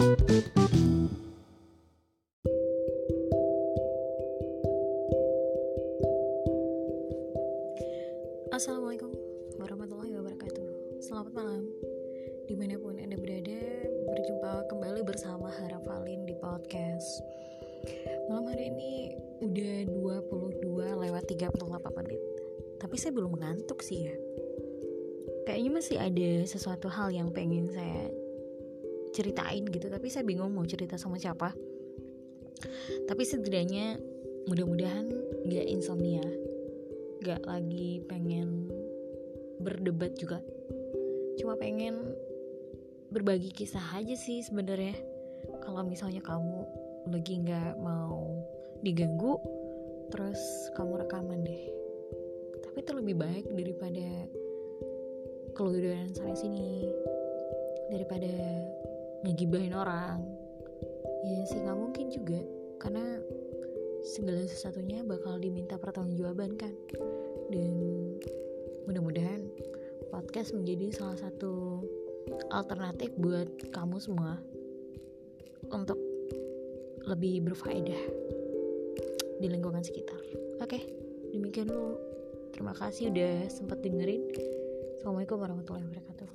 Assalamualaikum warahmatullahi wabarakatuh. Selamat malam. Di mana pun Anda berada Berjumpa kembali bersama Hara Valin di podcast. Malam hari ini udah 22 lewat 38 menit. Tapi saya belum mengantuk sih ya. Kayaknya masih ada sesuatu hal yang pengen saya ceritain gitu. Tapi saya bingung mau cerita sama siapa. Tapi setidaknya mudah-mudahan gak insomnia. Gak lagi pengen berdebat juga. Cuma pengen berbagi kisah aja sih sebenarnya. Kalau misalnya kamu lagi nggak mau diganggu terus kamu rekaman deh. Tapi itu lebih baik daripada keluaran sana sini. Daripada ngegibahin orang. Ya sih nggak mungkin juga. Karena segala sesuatunya bakal diminta pertanggungjawaban kan? Dan mudah-mudahan podcast menjadi salah satu alternatif buat kamu semua untuk lebih berfaedah di lingkungan sekitar. Oke demikian dulu. Terima kasih udah sempat dengerin. Assalamualaikum warahmatullahi wabarakatuh